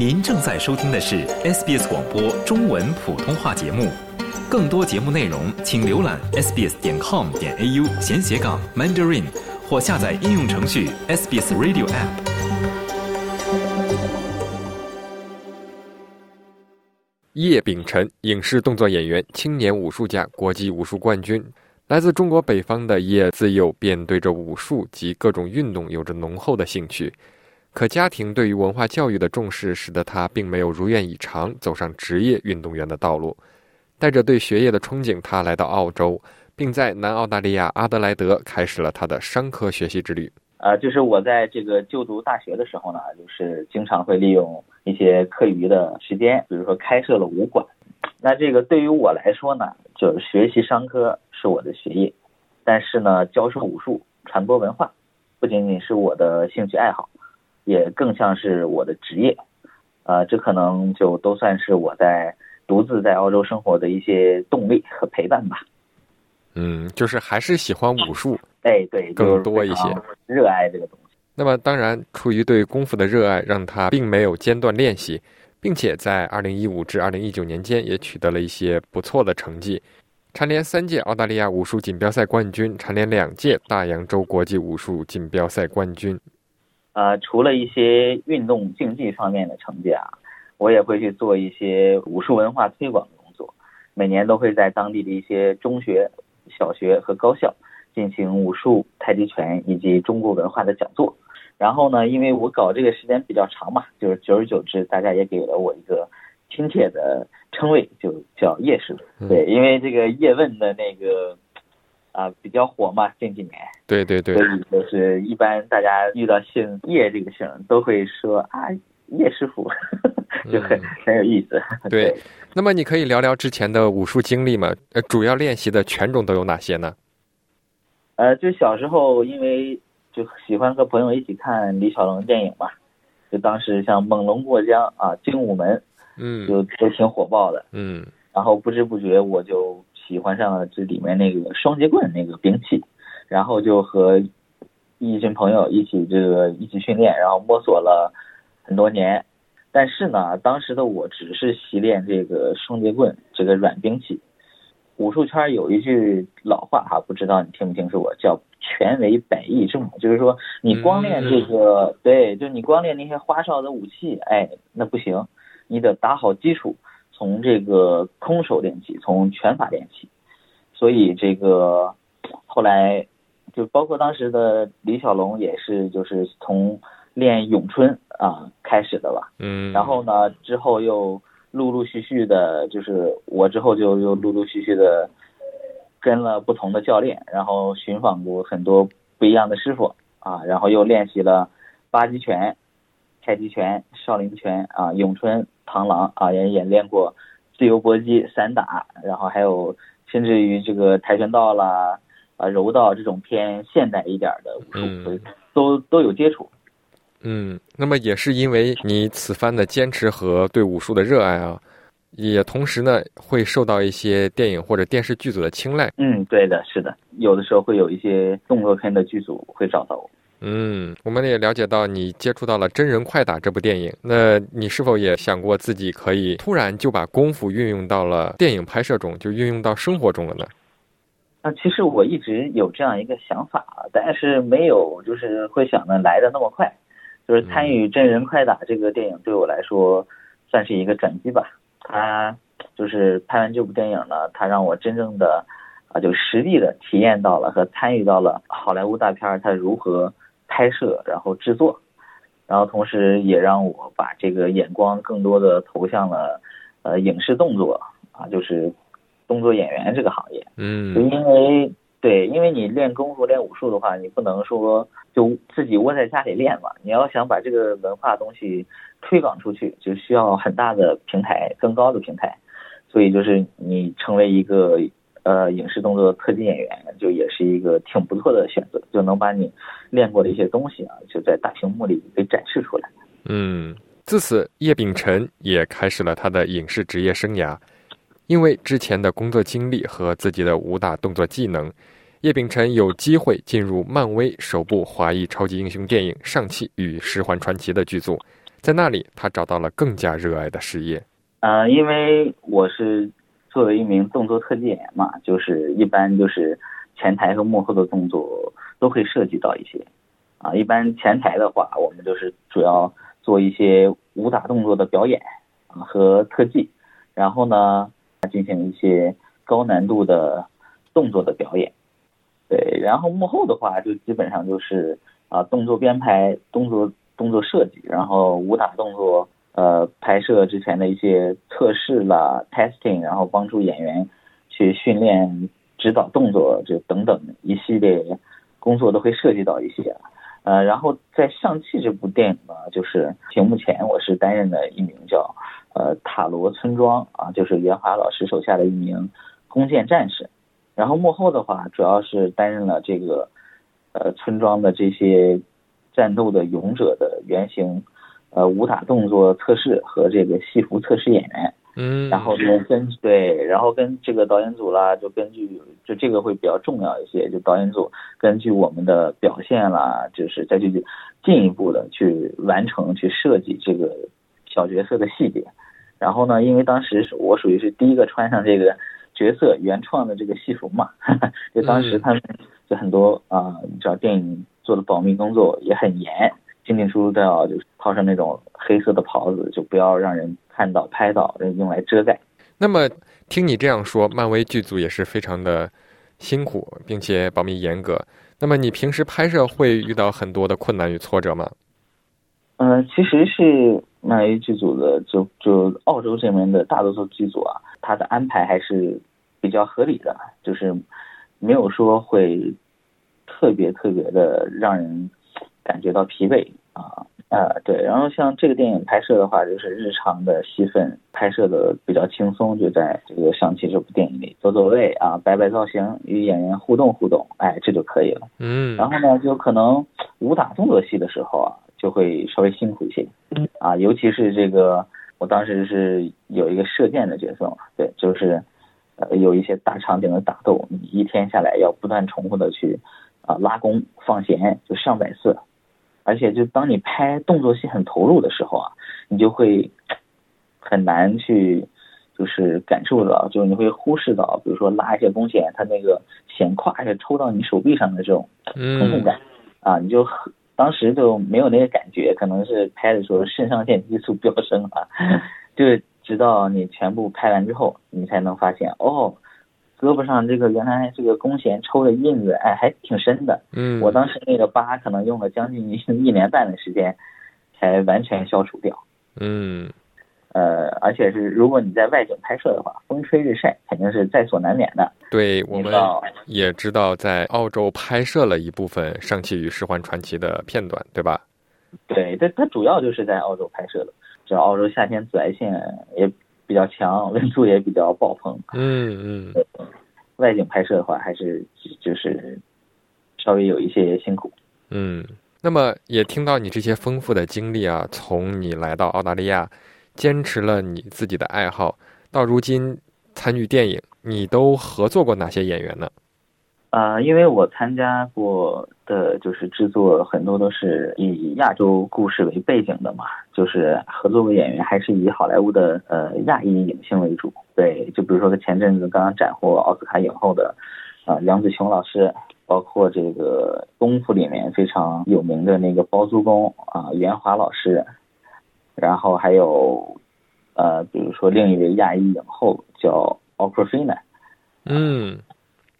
您正在收听的是 SBS 广播中文普通话节目。更多节目内容，请浏览 sbs 点 com 点 au 闲斜杠 mandarin，或下载应用程序 SBS Radio App。叶秉辰，影视动作演员，青年武术家，国际武术冠军。来自中国北方的叶，自幼便对着武术及各种运动有着浓厚的兴趣。可家庭对于文化教育的重视，使得他并没有如愿以偿走上职业运动员的道路。带着对学业的憧憬，他来到澳洲，并在南澳大利亚阿德莱德开始了他的商科学习之旅。啊，就是我在这个就读大学的时候呢，就是经常会利用一些课余的时间，比如说开设了武馆。那这个对于我来说呢，就是学习商科是我的学业，但是呢，教授武术、传播文化，不仅仅是我的兴趣爱好，也更像是我的职业。呃，这可能就都算是我在独自在澳洲生活的一些动力和陪伴吧。嗯，就是还是喜欢武术。哎，对，更多一些热爱这个东西。那么，当然，出于对功夫的热爱，让他并没有间断练习，并且在二零一五至二零一九年间也取得了一些不错的成绩，蝉联三届澳大利亚武术锦标赛冠军，蝉联两届大洋洲国际武术锦标赛冠军。呃，除了一些运动竞技方面的成绩啊，我也会去做一些武术文化推广的工作，每年都会在当地的一些中学、小学和高校。进行武术、太极拳以及中国文化的讲座，然后呢，因为我搞这个时间比较长嘛，就是久而久之，大家也给了我一个亲切的称谓，就叫叶师傅。对，因为这个叶问的那个啊比较火嘛，近几年。对对对。所以就是一般大家遇到姓叶这个姓，都会说啊叶师傅，就很很有意思。对。那么你可以聊聊之前的武术经历吗？呃，主要练习的拳种都有哪些呢？呃，就小时候，因为就喜欢和朋友一起看李小龙电影嘛，就当时像《猛龙过江》啊，《精武门》，嗯，就都挺火爆的，嗯，然后不知不觉我就喜欢上了这里面那个双截棍那个兵器，然后就和一群朋友一起这个一起训练，然后摸索了很多年，但是呢，当时的我只是习练这个双截棍这个软兵器。武术圈有一句老话哈，不知道你听不听说过，叫“拳为百艺之母”，就是说你光练这个，对，就你光练那些花哨的武器，哎，那不行，你得打好基础，从这个空手练起，从拳法练起。所以这个后来就包括当时的李小龙也是，就是从练咏春啊开始的吧。嗯。然后呢，之后又。陆陆续续的，就是我之后就又陆陆续续的跟了不同的教练，然后寻访过很多不一样的师傅啊，然后又练习了八极拳、太极拳、少林拳啊、咏春、螳螂啊，也演练过自由搏击、散打，然后还有甚至于这个跆拳道啦、啊柔道这种偏现代一点的武术，都都有接触。嗯，那么也是因为你此番的坚持和对武术的热爱啊，也同时呢会受到一些电影或者电视剧组的青睐。嗯，对的，是的，有的时候会有一些动作片的剧组会找到我。嗯，我们也了解到你接触到了真人快打这部电影，那你是否也想过自己可以突然就把功夫运用到了电影拍摄中，就运用到生活中了呢？啊，其实我一直有这样一个想法，但是没有就是会想的来的那么快。就是参与真人快打这个电影对我来说算是一个转机吧。他就是拍完这部电影呢，他让我真正的啊，就实地的体验到了和参与到了好莱坞大片儿它如何拍摄，然后制作，然后同时也让我把这个眼光更多的投向了呃影视动作啊，就是动作演员这个行业。嗯，就因为。对，因为你练功夫、练武术的话，你不能说就自己窝在家里练嘛。你要想把这个文化东西推广出去，就需要很大的平台、更高的平台。所以就是你成为一个呃影视动作特技演员，就也是一个挺不错的选择，就能把你练过的一些东西啊，就在大屏幕里给展示出来。嗯，自此叶秉辰也开始了他的影视职业生涯。因为之前的工作经历和自己的武打动作技能，叶秉辰有机会进入漫威首部华裔超级英雄电影《上汽与十环传奇》的剧组，在那里，他找到了更加热爱的事业。呃，因为我是作为一名动作特技演员嘛，就是一般就是前台和幕后的动作都会涉及到一些。啊，一般前台的话，我们就是主要做一些武打动作的表演啊和特技，然后呢进行一些高难度的动作的表演。对，然后幕后的话就基本上就是啊动作编排、动作动作设计，然后武打动作。呃，拍摄之前的一些测试啦、testing，然后帮助演员去训练、指导动作，就等等一系列工作都会涉及到一些。呃，然后在《上汽》这部电影呢，就是屏幕前我是担任的一名叫呃塔罗村庄啊，就是袁华老师手下的一名弓箭战士。然后幕后的话，主要是担任了这个呃村庄的这些战斗的勇者的原型。呃，武打动作测试和这个戏服测试演员，嗯，然后呢，跟对，然后跟这个导演组啦，就根据就这个会比较重要一些，就导演组根据我们的表现啦，就是再去进一步的去完成去设计这个小角色的细节。然后呢，因为当时我属于是第一个穿上这个角色原创的这个戏服嘛，就当时他们就很多啊，你知道电影做的保密工作也很严。进进出出都要就是套上那种黑色的袍子，就不要让人看到、拍到，用来遮盖。那么听你这样说，漫威剧组也是非常的辛苦，并且保密严格。那么你平时拍摄会遇到很多的困难与挫折吗？嗯，其实是漫威剧组的，就就澳洲这边的大多数剧组啊，它的安排还是比较合理的，就是没有说会特别特别的让人。感觉到疲惫啊，呃，对，然后像这个电影拍摄的话，就是日常的戏份拍摄的比较轻松，就在这个上期这部电影里走走位啊，摆摆造型，与演员互动互动，哎，这就可以了。嗯，然后呢，就可能武打动作戏的时候啊，就会稍微辛苦一些，嗯啊，尤其是这个，我当时是有一个射箭的角色嘛，对，就是呃有一些大场景的打斗，你一天下来要不断重复的去啊拉弓放弦，就上百次。而且，就当你拍动作戏很投入的时候啊，你就会很难去，就是感受到，就是你会忽视到，比如说拉一些弓弦，它那个弦胯是抽到你手臂上的这种疼痛感啊，你就当时就没有那个感觉，可能是拍的时候肾上腺激素飙升啊，就直到你全部拍完之后，你才能发现哦。胳膊上这个原来这个弓弦抽的印子，哎，还挺深的。嗯，我当时那个疤可能用了将近一 年半的时间，才完全消除掉。嗯，呃，而且是如果你在外景拍摄的话，风吹日晒肯定是在所难免的。对，我们也知道在澳洲拍摄了一部分《上汽与十环传奇》的片段，对吧？对，它它主要就是在澳洲拍摄的。这澳洲夏天紫外线也。比较强，温度也比较爆棚。嗯嗯，外景拍摄的话，还是就是稍微有一些辛苦。嗯，那么也听到你这些丰富的经历啊，从你来到澳大利亚，坚持了你自己的爱好，到如今参与电影，你都合作过哪些演员呢？呃，因为我参加过的就是制作很多都是以亚洲故事为背景的嘛，就是合作的演员还是以好莱坞的呃亚裔影星为主。对，就比如说前阵子刚刚斩获奥斯卡影后的啊梁子琼老师，包括这个功夫里面非常有名的那个包租公啊袁华老师，然后还有呃比如说另一位亚裔影后叫奥克菲娜，嗯。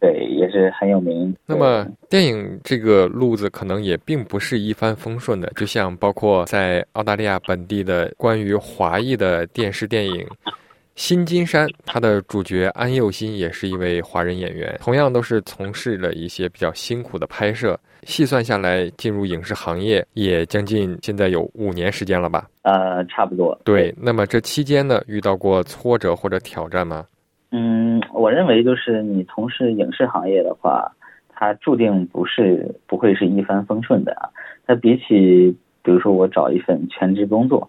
对，也是很有名。那么，电影这个路子可能也并不是一帆风顺的。就像包括在澳大利亚本地的关于华裔的电视电影《新金山》，它的主角安佑新也是一位华人演员，同样都是从事了一些比较辛苦的拍摄。细算下来，进入影视行业也将近现在有五年时间了吧？呃，差不多。对，那么这期间呢，遇到过挫折或者挑战吗？嗯，我认为就是你从事影视行业的话，它注定不是不会是一帆风顺的啊。它比起比如说我找一份全职工作，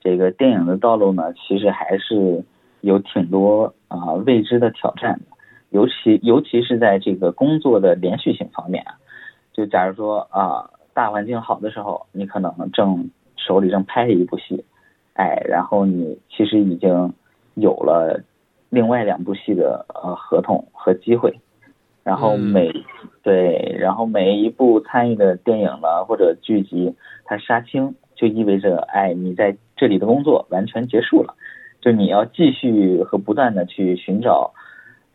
这个电影的道路呢，其实还是有挺多啊未知的挑战的。尤其尤其是在这个工作的连续性方面啊，就假如说啊大环境好的时候，你可能正手里正拍着一部戏，哎，然后你其实已经有了另外两部戏的呃合同和机会，然后每、对，然后每一部参与的电影呢或者剧集，它杀青就意味着哎你在这里的工作完全结束了，就你要继续和不断的去寻找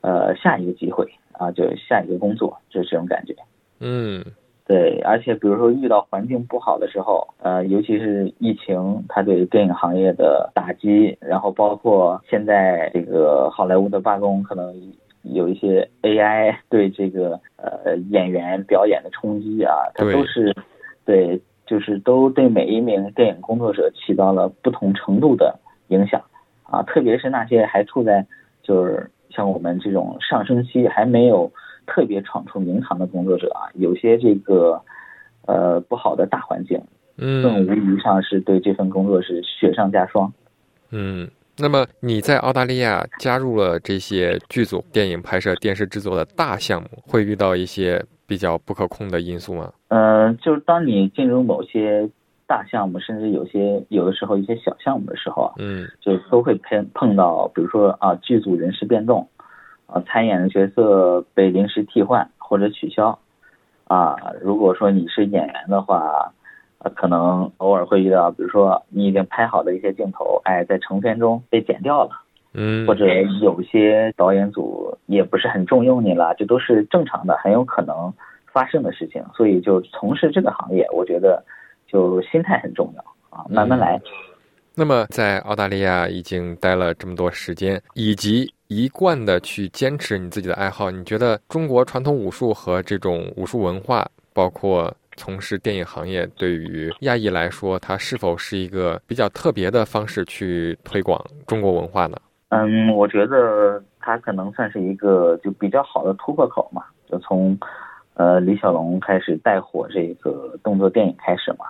呃下一个机会啊，就下一个工作，就是这种感觉。嗯对，而且比如说遇到环境不好的时候，呃，尤其是疫情，它对电影行业的打击，然后包括现在这个好莱坞的罢工，可能有一些 AI 对这个呃演员表演的冲击啊，它都是对，就是都对每一名电影工作者起到了不同程度的影响。啊，特别是那些还处在就是像我们这种上升期还没有特别闯出名堂的工作者啊，有些这个呃不好的大环境，嗯更嗯无疑上是对这份工作是雪上加霜。嗯。那么你在澳大利亚加入了这些剧组、电影拍摄、电视制作的大项目，会遇到一些比较不可控的因素吗？呃，就是当你进入某些大项目，甚至有些有的时候一些小项目的时候啊，嗯就都会碰碰到，比如说啊，剧组人事变动，啊，参演的角色被临时替换或者取消，啊，如果说你是演员的话，呃，可能偶尔会遇到，比如说你已经拍好的一些镜头，哎，在成片中被剪掉了，嗯，或者有些导演组也不是很重用你了，这都是正常的，很有可能发生的事情。所以就从事这个行业，我觉得就心态很重要啊，慢慢来。那么在澳大利亚已经待了这么多时间，以及一贯的去坚持你自己的爱好，你觉得中国传统武术和这种武术文化，包括从事电影行业，对于亚裔来说，它是否是一个比较特别的方式去推广中国文化呢？嗯，我觉得它可能算是一个就比较好的突破口嘛，就从呃李小龙开始带火这个动作电影开始嘛，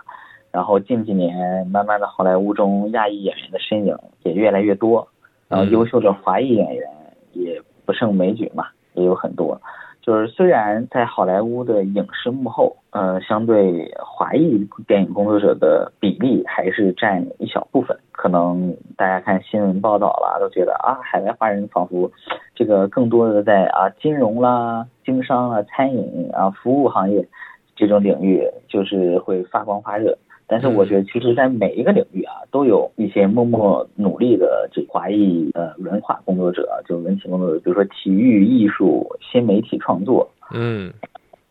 然后近几年慢慢的好莱坞中亚裔演员的身影也越来越多，然后嗯优秀的华裔演员也不胜枚举嘛，也有很多。就是虽然在好莱坞的影视幕后，呃，相对华裔电影工作者的比例还是占一小部分。可能大家看新闻报道啦，都觉得啊，海外华人仿佛这个更多的在啊金融啦、经商啦、餐饮啊、服务行业这种领域，就是会发光发热。但是我觉得，其实，在每一个领域啊，都有一些默默努力的这华裔呃文化工作者，就文体工作者，比如说体育、艺术、新媒体创作，嗯。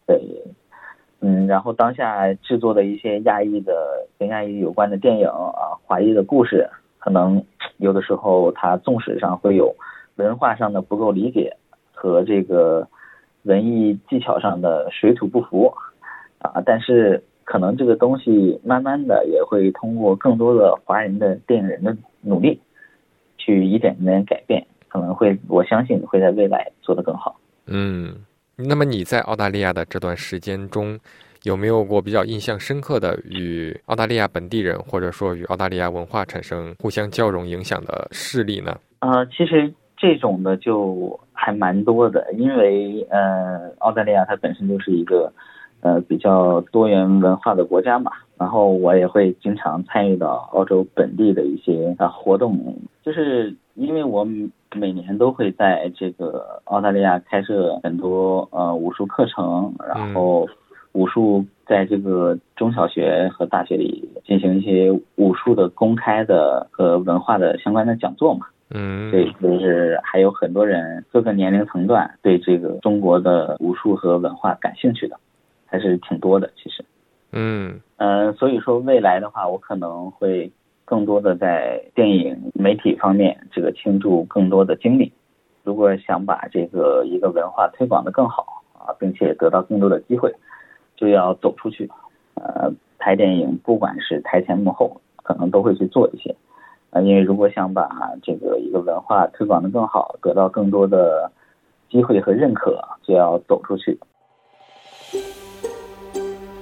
对，嗯，然后当下制作的一些亚裔的跟亚裔有关的电影啊，华裔的故事，可能有的时候它纵使上会有文化上的不够理解和这个文艺技巧上的水土不服啊，但是可能这个东西慢慢的也会通过更多的华人的电影人的努力，去一点点改变，可能会我相信会在未来做得更好。嗯。那么你在澳大利亚的这段时间中，有没有过比较印象深刻的与澳大利亚本地人或者说与澳大利亚文化产生互相交融影响的事例呢？呃，其实这种的就还蛮多的，因为呃，澳大利亚它本身就是一个呃比较多元文化的国家嘛，然后我也会经常参与到澳洲本地的一些啊活动，就是因为我每年都会在这个澳大利亚开设很多呃武术课程，然后武术在这个中小学和大学里进行一些武术的公开的和文化的相关的讲座嘛。嗯，对，就是还有很多人各个年龄层段对这个中国的武术和文化感兴趣的，还是挺多的。其实，嗯嗯、呃，所以说未来的话，我可能会更多的在电影媒体方面这个倾注更多的精力。如果想把这个一个文化推广的更好啊，并且得到更多的机会，就要走出去。呃，拍电影不管是台前幕后，可能都会去做一些。啊，因为如果想把这个一个文化推广的更好，得到更多的机会和认可，就要走出去。